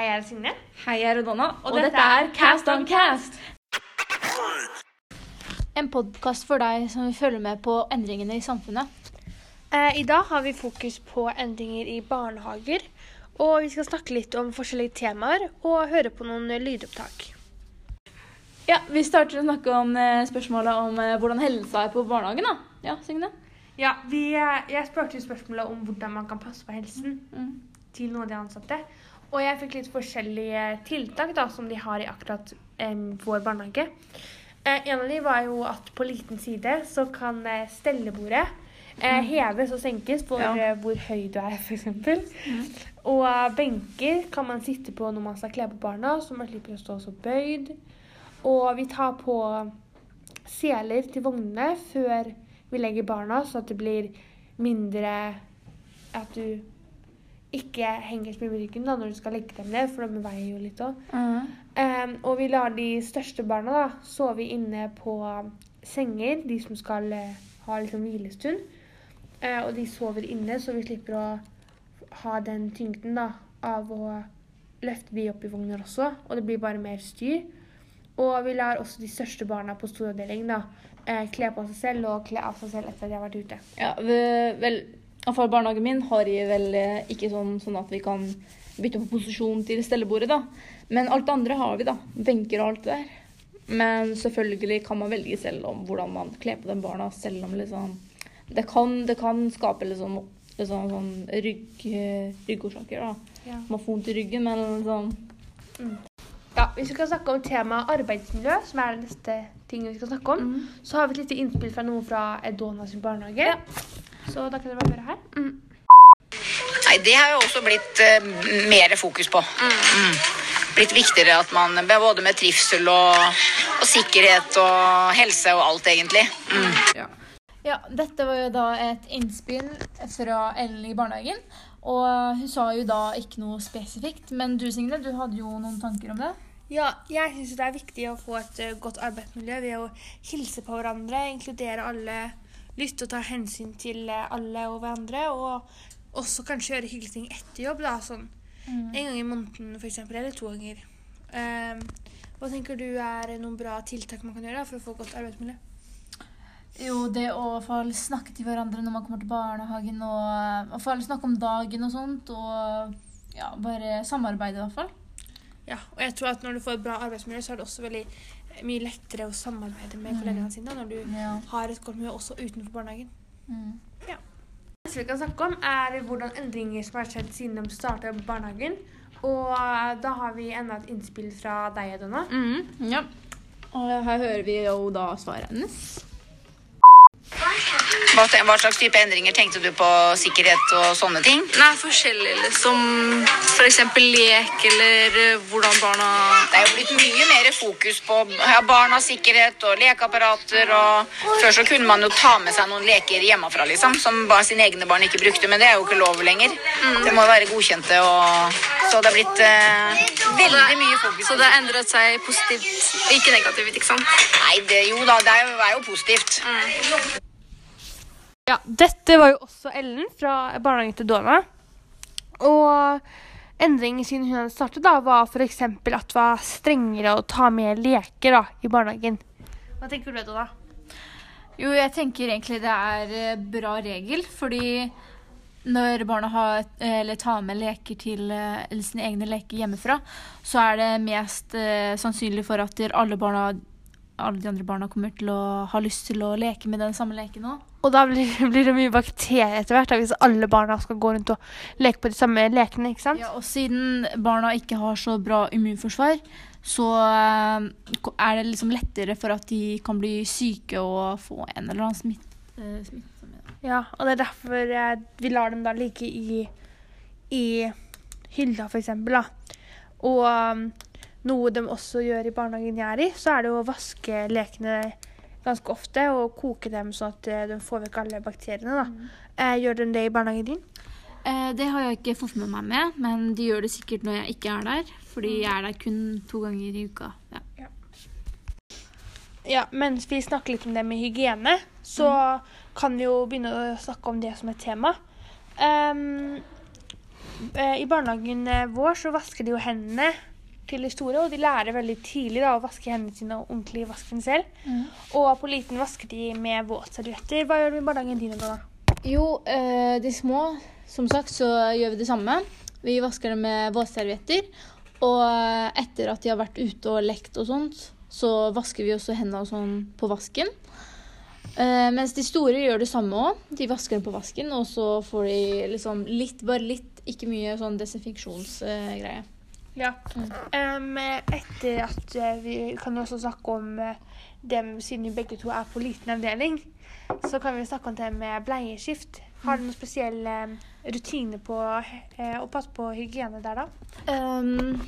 Hei, jeg er Signe. Hei, jeg er Odonna. og, Og dette, dette er Cast on Cast. En podkast for deg som vil følge med på endringene i samfunnet. Eh, I dag har vi fokus på endringer i barnehager. Og vi skal snakke litt om forskjellige temaer og høre på noen lydopptak. Ja, Vi starter å snakke om eh, spørsmålet om eh, hvordan helsa er på barnehagen. da. Ja, Signe? Ja, vi, eh, Jeg spurte spørsmålet om hvordan man kan passe på helsen Mm. til noen av de ansatte. Og jeg fikk litt forskjellige tiltak da, som de har i akkurat em, vår barnehage. Eh, en av dem var jo at på liten side så kan eh, stellebordet eh, heves og senkes for Ja. eh, hvor høy du er, f.eks. Og eh, benker kan man sitte på når man skal kle på barna, så man slipper å stå så bøyd. Og vi tar på seler til vognene før vi legger barna, så at det blir mindre At du ikke henger så mye med ryggen da, når du skal legge dem ned, for de veier jo litt òg. Um, og vi lar de største barna da, sove inne på senger, de som skal uh, ha liksom hvilestund. Uh, og de sover inne, så vi slipper å ha den tyngden da, av å løfte de opp i vogner også. Og det blir bare mer styr. Og vi lar også de største barna på storavdeling da, eh, kle på seg selv og kle av seg selv etter at de har vært ute. Ja, vel, for barnehagen min har jeg vel eh, ikke sånn, sånn at vi kan bytte på posisjon til stellebordet, da. Men alt det andre har vi, da. Benker og alt det der. Men selvfølgelig kan man velge selv om hvordan man kler på den barna, selv om liksom Det kan, det kan skape liksom, liksom sånn rygg, eh, ryggårsaker, da. Ja. Man får vondt i ryggen, men liksom Ja, Hvis vi skal snakke om temaet arbeidsmiljø, som er det neste tingen vi skal snakke om, så har vi et lite innspill fra noen fra Edona sin barnehage. Så da kan dere bare høre her. Nei, det har jo også blitt eh, mer fokus på. Mm. Blitt viktigere at man både med trivsel og, og sikkerhet og helse og alt, egentlig. Mm. Ja, dette var jo da et innspill fra Ellen i barnehagen. Og hun sa jo da ikke noe spesifikt. Men du Signe, du hadde jo noen tanker om det? Ja, jeg syns det er viktig å få et eh, godt arbeidsmiljø ved å hilse på hverandre, inkludere alle, lytte og ta hensyn til eh, alle og hverandre. Og også kanskje gjøre hyggelige ting etter jobb. da, sånn En gang i måneden f.eks., eller to ganger. Um, hva tenker du er noen bra tiltak man kan gjøre da, for å få godt arbeidsmiljø? Jo, det å få snakke til hverandre når man kommer til barnehagen. Og og få snakke om dagen og sånt. Og ja, bare samarbeide, i hvert fall. Ja, og jeg tror at når du får et bra arbeidsmiljø, så er det også veldig eh, mye lettere å samarbeide med kollegaene sine når du Ja. har et godt miljø også utenfor barnehagen. Mm. Det vi kan snakke om, er hvordan endringer som har skjedd siden de starta barnehagen. Og eh, da har vi enda et innspill fra deg, Donna. ja. Og her hører vi jo da svaret hennes. Hva, hva slags type endringer tenkte du på sikkerhet og sånne ting? Nei, forskjellig, liksom. For eksempel lek, eller eh, hvordan barna Det er jo blitt mye mer fokus på ja, barnas sikkerhet og lekeapparater. og Før så kunne man jo ta med seg noen leker hjemmefra, liksom, som bare sine egne barn ikke brukte. Men det er jo ikke lov lenger. Det må være godkjente. og Så det er blitt eh, veldig mye fokus. Så det har endret seg positivt, ikke negativt, ikke sant? Nei, det, jo da, det er jo, er jo positivt. Ja, dette var jo også Ellen fra barnehagen til Dona, Og endringen siden hun hadde startet, da, var f.eks. at det var strengere å ta med leker da, i barnehagen. Hva tenker du, Donna? Jo, jeg tenker egentlig det er eh, bra regel, fordi når barna har, eh, tar med leker til, eh, eller sine egne leker hjemmefra, så er det mest eh, sannsynlig for at alle, barna, alle de andre barna kommer til å ha lyst til å leke med den samme leken òg. Og da blir, blir det mye bakterier etter hvert, hvis alle barna skal gå rundt og leke på de samme lekene. ikke sant? Ja, og siden barna ikke har så bra immunforsvar, så eh, er det liksom lettere for at de kan bli syke og få en eller annen smitt, eh. Ja, og det er derfor eh, vi lar dem da ligge i, i hylla, for eksempel. Da. Og noe de også gjør i barnehagen jeg er i, så er det å vaske lekene ganske ofte og koke dem sånn at eh, de får vekk alle bakteriene. Da. Eh, gjør de det i barnehagen din? Eh, det har jeg ikke fått med meg med, men de gjør det sikkert når jeg ikke er der. Fordi jeg er der kun to ganger i uka. Ja. Ja, mens vi snakker litt om det med hygiene, så kan vi jo begynne å snakke om det som et tema. Eh, i barnehagen eh, vår så vasker de jo hendene til de store, og de lærer veldig tidlig da, å vaske hendene sine og ordentlig vaske dem selv. Og på liten vasker de med våtservietter. Hva gjør du i barnehagen din da? Jo, eh, de små, som sagt, så gjør vi det samme. Vi vasker dem med våtservietter. Og etter at de har vært ute og lekt og sånt, så vasker vi også hendene og sånn på vasken. Uh, mens de store gjør det samme òg. De vasker dem på vasken, og så får de liksom litt, bare litt, ikke mye sånn desinfeksjonsgreie. Ja. Um, etter at eh, vi kan også snakke om det, dem, siden vi begge to er på liten avdeling, så kan vi snakke om det med bleieskift. Har du noen spesiell rutiner rutine på eh, å passe på hygiene der, da? Um,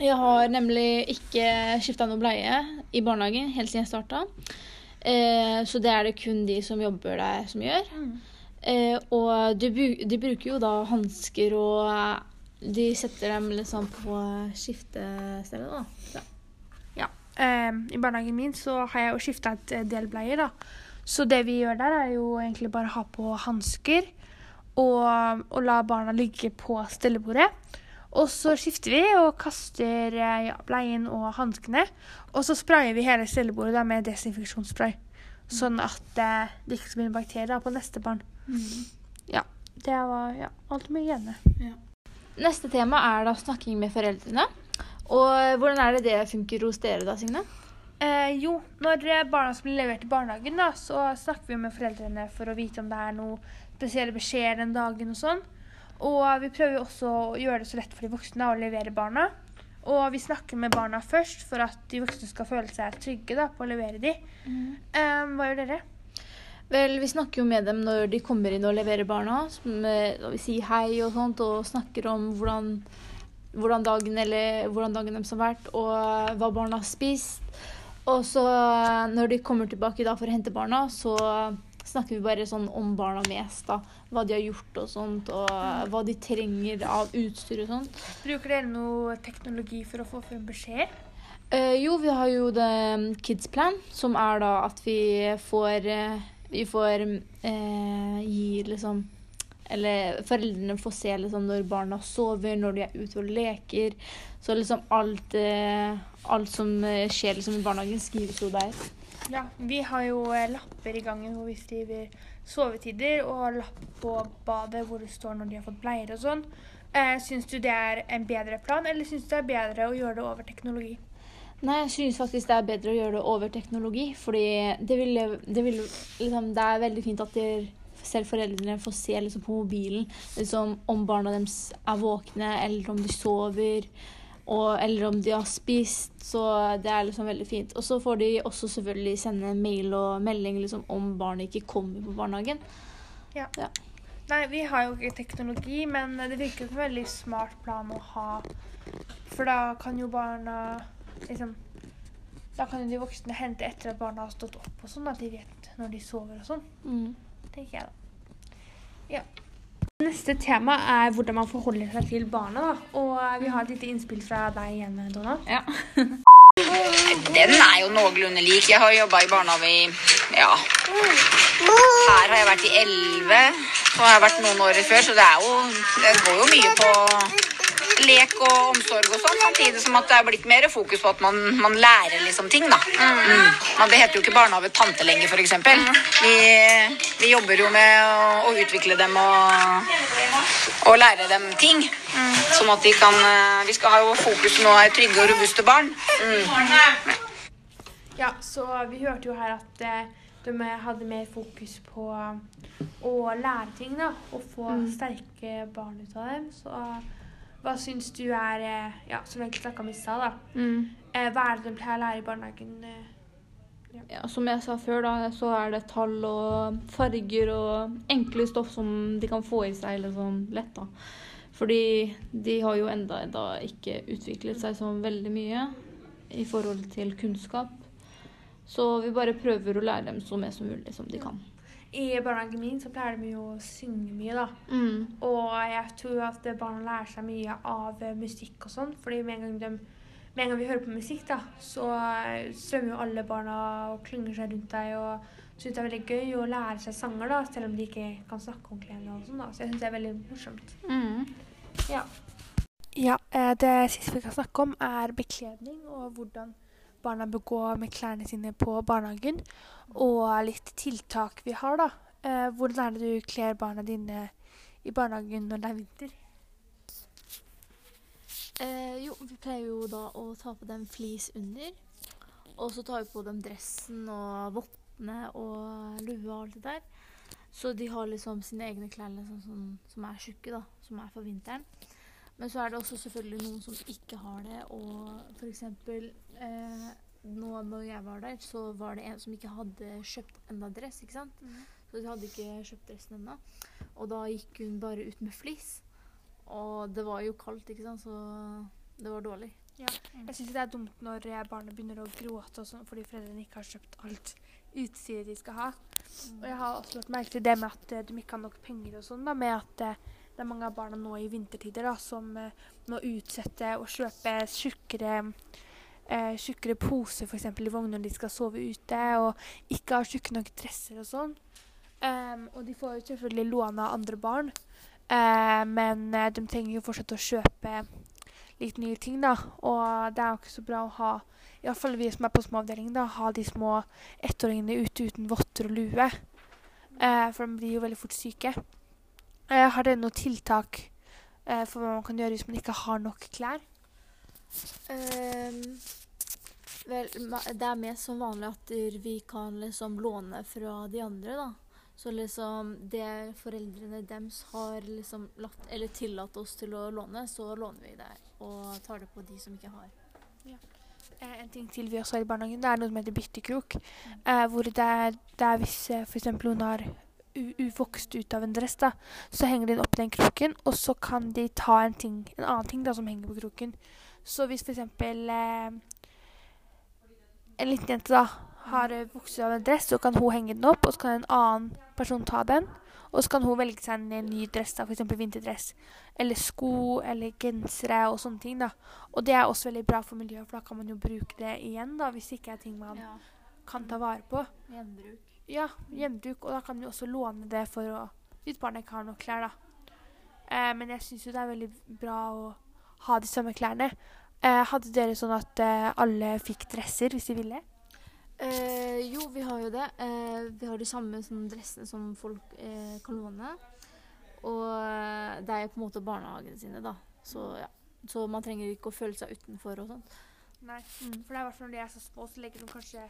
jeg har nemlig ikke skifta noe bleie i barnehagen helt siden jeg starta. Uh, så det er det kun de som jobber der, som gjør. Eh, og de, de bruker jo da hansker, og eh, de setter dem liksom på skiftestedet, da. Ja. Ja. em, I barnehagen min så har jeg jo skifta et del bleier, da. Så det vi gjør der, er jo egentlig bare å ha på hansker og, og la barna ligge på stellebordet. Og så skifter vi og kaster eh, ja, bleien og hanskene. Og så sprayer vi hele stellebordet da, med desinfeksjonsspray. Sånn at eh, det ikke skal bli bakterier på neste barn. Ja. Det var ja, alt med hygiene. Neste tema er da snakking med foreldrene. Og hvordan er det det funker hos dere da, Signe? Eh, jo, når barna som blir levert i barnehagen, da, så snakker vi med foreldrene for å vite om det er noe spesielle beskjeder den dagen og sånn. Og vi prøver også å gjøre det så lett for de voksne å levere barna. Og vi snakker med barna først for at de voksne skal føle seg trygge da, på å levere de. Eh, hva gjør dere? Vel, vi snakker jo med dem når de kommer inn og leverer barna. som, eh, Og vi sier hei og sånt, og snakker om hvordan, hvordan, dagen, eller, hvordan dagen deres har vært, og eh, hva barna har spist. Og så eh, når de kommer tilbake da for å hente barna, så snakker vi bare sånn om barna mest. da. Hva de har gjort og sånt, og hva de trenger av utstyr og sånt. Bruker dere noe teknologi for å få frem beskjeder? Eh, jo, vi har jo det um, Kids Plan, som er da at vi får eh, Vi får eh, gi liksom Eller foreldrene får se liksom når barna sover, når de er ute og leker. Så liksom alt, eh, alt som eh, skjer liksom i barnehagen, skrives jo der. Ja, vi har jo eh, lapper i gangen hvor vi skriver sovetider, og lapp på badet hvor det står når de har fått bleier og sånn. Eh, syns du det er en bedre plan, eller syns du det er bedre å gjøre det over teknologi? Nei, jeg synes faktisk det er bedre å gjøre det over teknologi, fordi det, vil, det, vil, liksom, det er veldig fint at dere, selv foreldrene får se liksom, på mobilen liksom, om barna deres er våkne, eller om de sover, og, eller om de har spist. Så det er liksom veldig fint. Og så får de også selvfølgelig sende mail og melding liksom, om barnet ikke kommer på barnehagen. Ja. Ja. Nei, vi har jo ikke teknologi, men det virker som en veldig smart plan å ha. For da kan jo barna liksom Da kan jo de voksne hente etter at barna har stått opp og sånn, at de vet når de sover og sånn. Mm. tenker jeg da. Ja. Neste tema er hvordan man forholder seg til barna. da. Og eh, vi har et lite innspill fra deg igjen, Donna. Ja. Den er jo noenlunde lik. Jeg har jobba i barnehage i ja. Her har jeg vært i elleve, og jeg har vært noen år før, så det er jo Det går jo mye på lek og omsorg og sånn, samtidig som at det er blitt mer fokus på at man, man lærer liksom ting, da. Mm. Man, det heter jo ikke barnehage tante lenger, f.eks. Vi, vi jobber jo med å, å utvikle dem og, og lære dem ting. Sånn at de kan eh, Vi skal ha jo fokus nå er trygge og robuste barn. Ja, så vi hørte jo her at eh, de hadde mer fokus på å lære ting, da. Og få sterke barn ut av dem. Så hva syns du er eh, Ja, som vi egentlig snakka om i stad, da. Mm. Eh, hva er det de pleier å lære i barnehagen? Ja. Ja, som jeg sa før, da, så er det tall og farger og enkle stoff som de kan få i seg liksom, lett. da. Fordi de har jo enda, enda ikke utviklet seg så veldig mye i forhold til kunnskap. Så vi bare prøver å lære dem så mye som mulig som de kan. I barnehagen min så pleier de jo å synge mye, da. Mm. Og jeg tror at barna lærer seg mye av eh, musikk og sånn. fordi med en gang, de, med en gang vi hører på musikk, da, så eh, strømmer jo alle barna og klynger seg rundt deg og syns det er veldig gøy å lære seg sanger, da, selv om de ikke kan snakke ordentlig ennå. sånn da. Så jeg syns det er veldig morsomt. Mm. Ja. ja eh, det siste vi kan snakke om, er bekledning og hvordan barna bør gå med klærne sine på barnehagen. Og litt tiltak vi har, da. Eh, hvordan er det du kler barna dine i barnehagen når det er vinter? Eh, jo, vi pleier jo da å ta på dem flis under. Og så tar vi på dem dressen og vottene og lue og alt det der. Så de har liksom sine egne klær liksom, som, som er tjukke, da. Som er for vinteren. Men så er det også selvfølgelig noen som ikke har det. Og eksempel eh, nå når jeg var der, så var det en som ikke hadde kjøpt enda dress. ikke sant? Så de hadde ikke kjøpt dressen ennå. Og da gikk hun bare ut med flis. Og det var jo kaldt, ikke sant, så det var dårlig. Jeg syns det er dumt når barnet begynner å gråte og sånn fordi foreldrene ikke har kjøpt alt utstyret de skal ha. Og jeg har også lagt merke til det med at eh, de ikke har nok penger og sånn, da, med at eh, det er mange av barna nå i vintertider da, som eh, må utsette å kjøpe tjukkere eh, tjukkere poser f.eks. i vogner når de skal sove ute, og ikke har tjukke nok dresser og sånn. Um, og de får jo selvfølgelig låne av andre barn, uh, men eh, de trenger jo fortsatt å kjøpe litt nye ting, da. Og det er jo ikke så bra å ha, iallfall vi som er på små avdelinger, da, ha de små ettåringene ute uten votter og lue. Uh, for de blir jo veldig fort syke. Eh, har dere noen tiltak eh, for hva man kan gjøre hvis man ikke har nok klær? Um, vel, det er mest som vanlig at vi kan liksom låne fra de andre, da. Så liksom det foreldrene deres har liksom latt, eller tillatt oss til å låne, så låner vi det og tar det på de som ikke har. Eh, en ting til vi også har i barnehagen, det er noe som heter byttekrok. Eh, hvor det er, det er hvis f.eks. noen har uvokst ut av en dress, da, så henger de den opp i den kroken, og så kan de ta en, ting, en annen ting da, som henger på kroken. Så hvis f.eks. Eh, en liten jente da, har eh, vokst ut av en dress, så kan hun henge den opp, og så kan en annen person ta den. Og så kan hun velge seg en ny dress, da, f.eks. vinterdress. Eller sko eller gensere og sånne ting. da. Og det er også veldig bra for miljøet, for da kan man jo bruke det igjen da, hvis det ikke er ting man Ja, kan ta vare på. gjenbruk. Ja, hjemmebruk. og da kan du også låne det for å Hvis barnet ikke har nok klær, da. Eh, men jeg syns jo det er veldig bra å ha de samme klærne. Eh, hadde dere sånn at eh, alle fikk dresser hvis de ville? Eh, jo, vi har jo det. Eh, vi har de samme sånn, dressene som folk eh, kan låne. Og det er jo på en måte barnehagene sine, da. Så, ja. så man trenger ikke å føle seg utenfor og sånt. Nei. For det er i hvert fall når de er så små, så legger de kanskje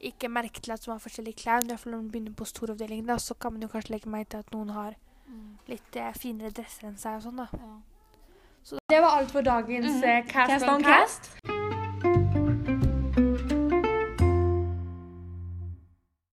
ikke merke til at man har forskjellige klær. I hvert fall når man begynner på storavdelingen, da, så kan man jo kanskje legge merke til at noen har litt eh, finere dresser enn seg og sånn, da. Ja. Så det var alt for dagens mm -hmm. Cast, Cast on on Cast.